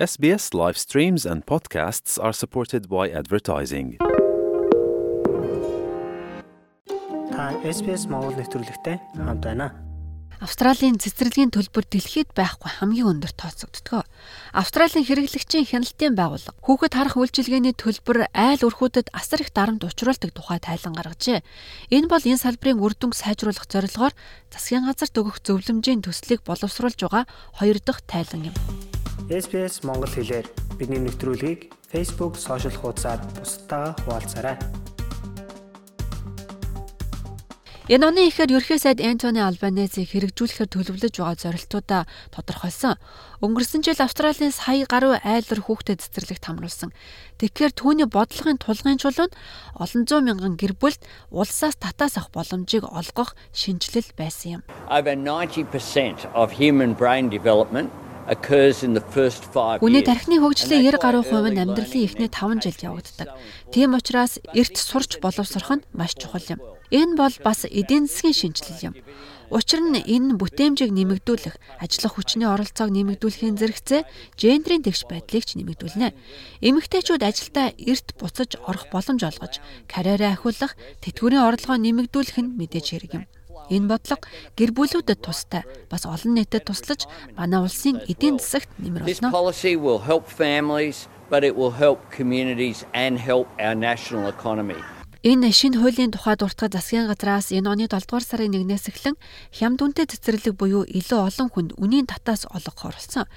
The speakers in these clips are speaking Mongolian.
SBS live streams and podcasts are supported by advertising. Та SBS Монгол нэвтрүүлэгтэй хамт байна. Австралийн цэцэрлэгийн төлбөр дэлхийд байхгүй хамгийн өндөр тооцогддог. Австралийн хэрэглэгчийн хяналтын байгууллага хүүхэд харах үйлчилгээний төлбөр айл өрхүүдэд асар их дарамт учруулдаг тухай тайлан гаргажээ. Энэ бол энэ салбарын үр дүнг сайжруулах зорилгоор засгийн газарт өгөх зөвлөмжийн төслийг боловсруулж байгаа хоёр дахь тайлан юм. SBS Монгол хэлээр бидний нэвтрүүлгийг Facebook сошиал хуудасаар бусдаа хуваалцаарай. Энэ оны ихээр ерхий сайд Энтони Албанезыг хэрэгжүүлэхээр төлөвлөж байгаа зорилтуудаа тодорхойлсон. Өнгөрсөн жил Австралийн сая гаруй айлар хүүхдэд цэцэрлэгт хамруулсан. Тэгэхээр түүний бодлогын тулгын чулуунд олон зуун мянган гэр бүлд улсаас татаас авах боломжийг олгох шинжилэл байсан юм. Over 90% of human brain development occurs in the first 5 Үний тархины хөгжлийн 90 гаруй хувь нь амьдралын эхний 5 жилд явагддаг. Тийм учраас эрт сурч боловсрох нь маш чухал юм. Энэ бол бас эдийн засгийн шинжилэл юм. Учир нь энэ бүтээмжийг нэмэгдүүлэх, ажиллах хүчний оролцоог нэмэгдүүлэхийн зэрэгцээ гендрийн тэгш байдлыг ч нэмэгдүүлнэ. Эмэгтэйчүүд ажилдаа эрт буцаж орох боломж олгож, карьераа ахиулах, тэтгэврийн орлогоо нэмэгдүүлэх нь мэдээж хэрэг юм. Энэ бодлого гэр бүлүүдэд тустай бас олон нийтэд туслаж манай улсын эдийн засагт нэмэр болно. but it will help communities and help our national economy. Энэ шинэ хуулийн тухай дуртах засгийн газраас энэ оны 7 дугаар сарын 1-ээс эхлэн хямд үнэтэй цэцэрлэг буюу илүү олон хүнд үнийн татаас олгохоор болсон.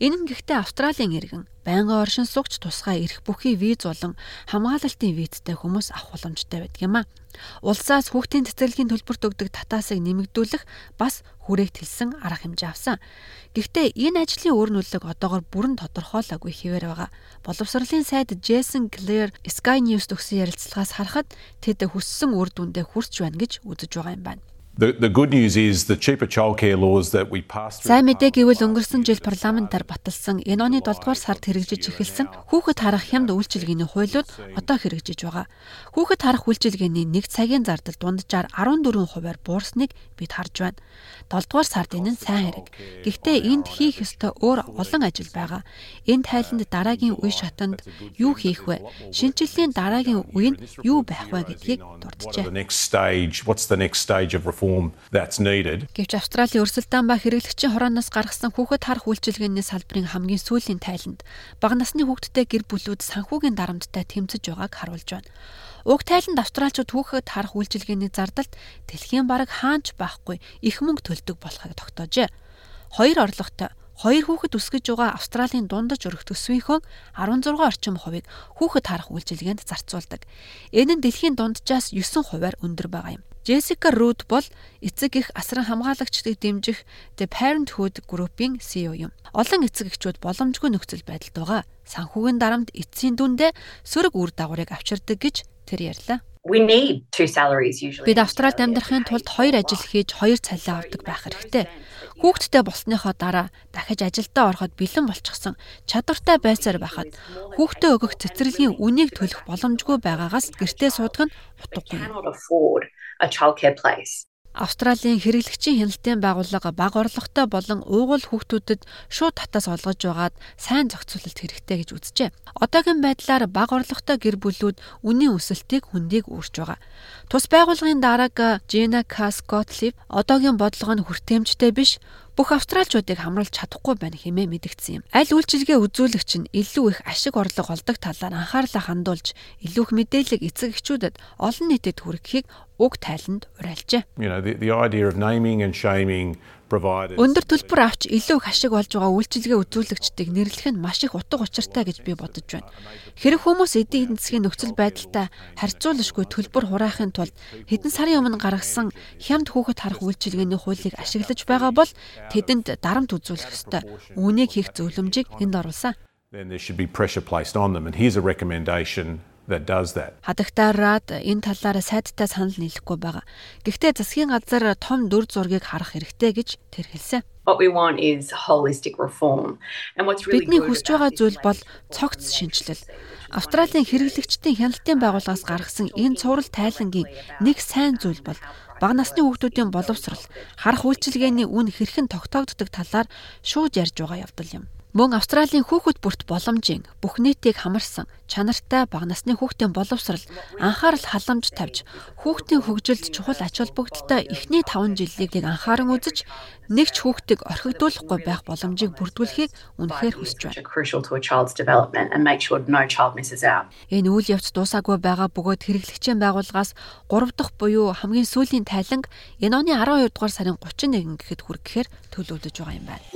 Энэ нь гэхдээ Австралийн иргэн байнгын оршин суугч тусгай ирэх бүхий виз болон хамгаалалтын визтэй хүмүүс авах боломжтой байдаг юм а. Улсаас хүүхдийн цэцэрлэгийн төлбөрт өгдөг татаасыг нэмэгдүүлэх бас хүрээгтэлсэн арга хэмжээ авсан. Гэхдээ энэ ажлын үр нөлөөг одоогор бүрэн тодорхойлоогүй хэвээр байгаа. Боловсролын сайд Джейсон Клэр Sky News төгсөн ярилцлагаас харахад тэд хүссэн үр дүндээ хүрч байна гэж үзэж байгаа юм байна. The, the good news is the cheaper childcare laws that we passed through. Сайн мэдээ гэвэл өнгөрсөн жил парламентаар баталсан энэ оны 7 дугаар сард хэрэгжиж эхэлсэн хүүхэд харах хямд үйлчилгээний хуулиуд одоо хэрэгжиж байгаа. Хүүхэд харах үйлчилгээний 1 цагийн зардал дунджаар 14%-аар буурсныг бид харж байна. 7 дугаар сард энэ нь сайн хэрэг. Гэхдээ энд хийх ёстой өөр олон ажил байгаа. Энэ тайланд дараагийн үе шатанд юу хийх вэ? Шинжилгээний дараагийн үе нь юу байх вэ гэдгийг дурджээ. What's the next stage of reform that's needed? Гэвч Австралийн өрсөлдөөн ба хэрэглэгчийн хорооноос гаргасан хүүхэд харах үйлчилгээний салбарын хамгийн сүүлийн тайланд бага насны хүүхэдтэй гэр бүлүүд санхүүгийн дарамттай тэмцэж байгааг харуулж байна. Уг тайланд австралчууд хүүхэд харах үйлчилгээний зардалд дэлхийн бараг хаанч байхгүй их мөнгө төлдөг болохыг тогтоожээ. Хоёр орлоготой Хоёр хүүхэд өсгөж байгаа Австралийн дундаж өрх төсвийнхөө 16 орчим хувийг хүүхэд харах үйлчилгээнд зарцуулдаг. Энэ нь дэлхийн дунджаас 9 хувиар өндөр байгаа юм. Джессика Руд бол эцэг их асран хамгаалагчдыг дэмжих The Parenthood Group-ийн CEO юм. Олон эцэг эхчүүд боломжгүй нөхцөл байдалд байгаа. Санхүүгийн дарамт эцсийн дүндээ сөрөг үр дагаврыг авчирдаг гэж тэр ярьлаа. Бид Австралид амьдрахын тулд хоёр ажил хийж хоёр цалин авдаг байх хэрэгтэй. Хүүхдтэй болсныхоо дараа дахиж ажилдаа ороход бэлэн болчихсон чадвартай байсаар байхад хүүхдээ өгөх цэцэрлэгийн үнийг төлөх боломжгүй байгаагаас гэртээ суудаг нь утгагүй a childcare place. Австралийн хэрэглэгчийн хяналтын байгууллага бага орлоготой болон уугуул хүүхдүүдэд шууд татаас олгож байгаад сайн зохицуулалт хэрэгтэй гэж үзжээ. Одоогийн байдлаар бага орлоготой гэр бүлүүд үнийн өсөлтийг хүндийг үүрч байгаа. Тус байгууллагын дарга Жена Каскотлив одоогийн бодлого нь хүртээмжтэй биш бүх австралчуудыг хамруулж чадахгүй байна хэмээн мэдгдсэн юм. Аль үйлчилгээ үзүүлэгч нь илүү их ашиг орлого олдог талаар анхаарлаа хандуулж илүү их мэдээлэл эцэг эхчүүдэд олон нийтэд хүргэхийг уг тайланд уриалжээ. You know, the, the idea of naming and shaming. Өндөр төлбөр авч илүү их ашиг олж байгаа үйлчилгээ үзүүлэгчдийг нэрлэх нь маш их утга учиртай гэж би бодож байна. Хэрэг хүмүүс эдийн засгийн нөхцөл байдалтай харьцуулашгүй төлбөр хураахын тулд хэдэн сарын өмнө гаргасан хямд хүүхэд харах үйлчилгээний хуулийг ашиглаж байгаа бол тэдэнд дарамт үзүүлэх ёстой. Үүнийг хийх зөвлөмжийг энд оруулсан. Then there should be pressure placed on them. And here's a recommendation that does that. Хадагтаараад энэ талаараа сайдтай санал нийлэхгүй байгаа. Гэхдээ засгийн газар том дүр зургийг харах хэрэгтэй гэж тэр хэлсэн. What we want is holistic reform. And what's really Бидний хүсэж байгаа зүйл бол цогц шинжилэл. Австралийн хэрэглэгчдийн хяналтын байгууллагаас гаргасан энэ цуврал тайлангийн нэг сайн зүйл бол бага насны хүүхдүүдийн боловсрол, харах үйлчилгээний үн хэрхэн тогтоогддог талаар шууд ярьж байгаа явдал юм. Мөн Австралийн хүүхэд бүрт боломжийн бүх нийтийг хамарсан чанартай бага насны хүүхдийн боловсрал анхаарал халамж тавьж хүүхдийн хөгжилд чухал ач холбогдолтой эхний 5 жилийг анхааран үзэж нэгч хүүхдийг орхигдуулахгүй байх боломжийг бүрдүүлэхийг үнэхээр хүсэж байна. Энэ үйл явц дуусаагүй байгаа бөгөөд хэрэглэгчийн байгууллагаас 3 дахь буюу хамгийн сүүлийн тайланг энэ оны 12 дугаар сарын 31 гэхэд хүргэхээр төлөвлөж байгаа юм байна.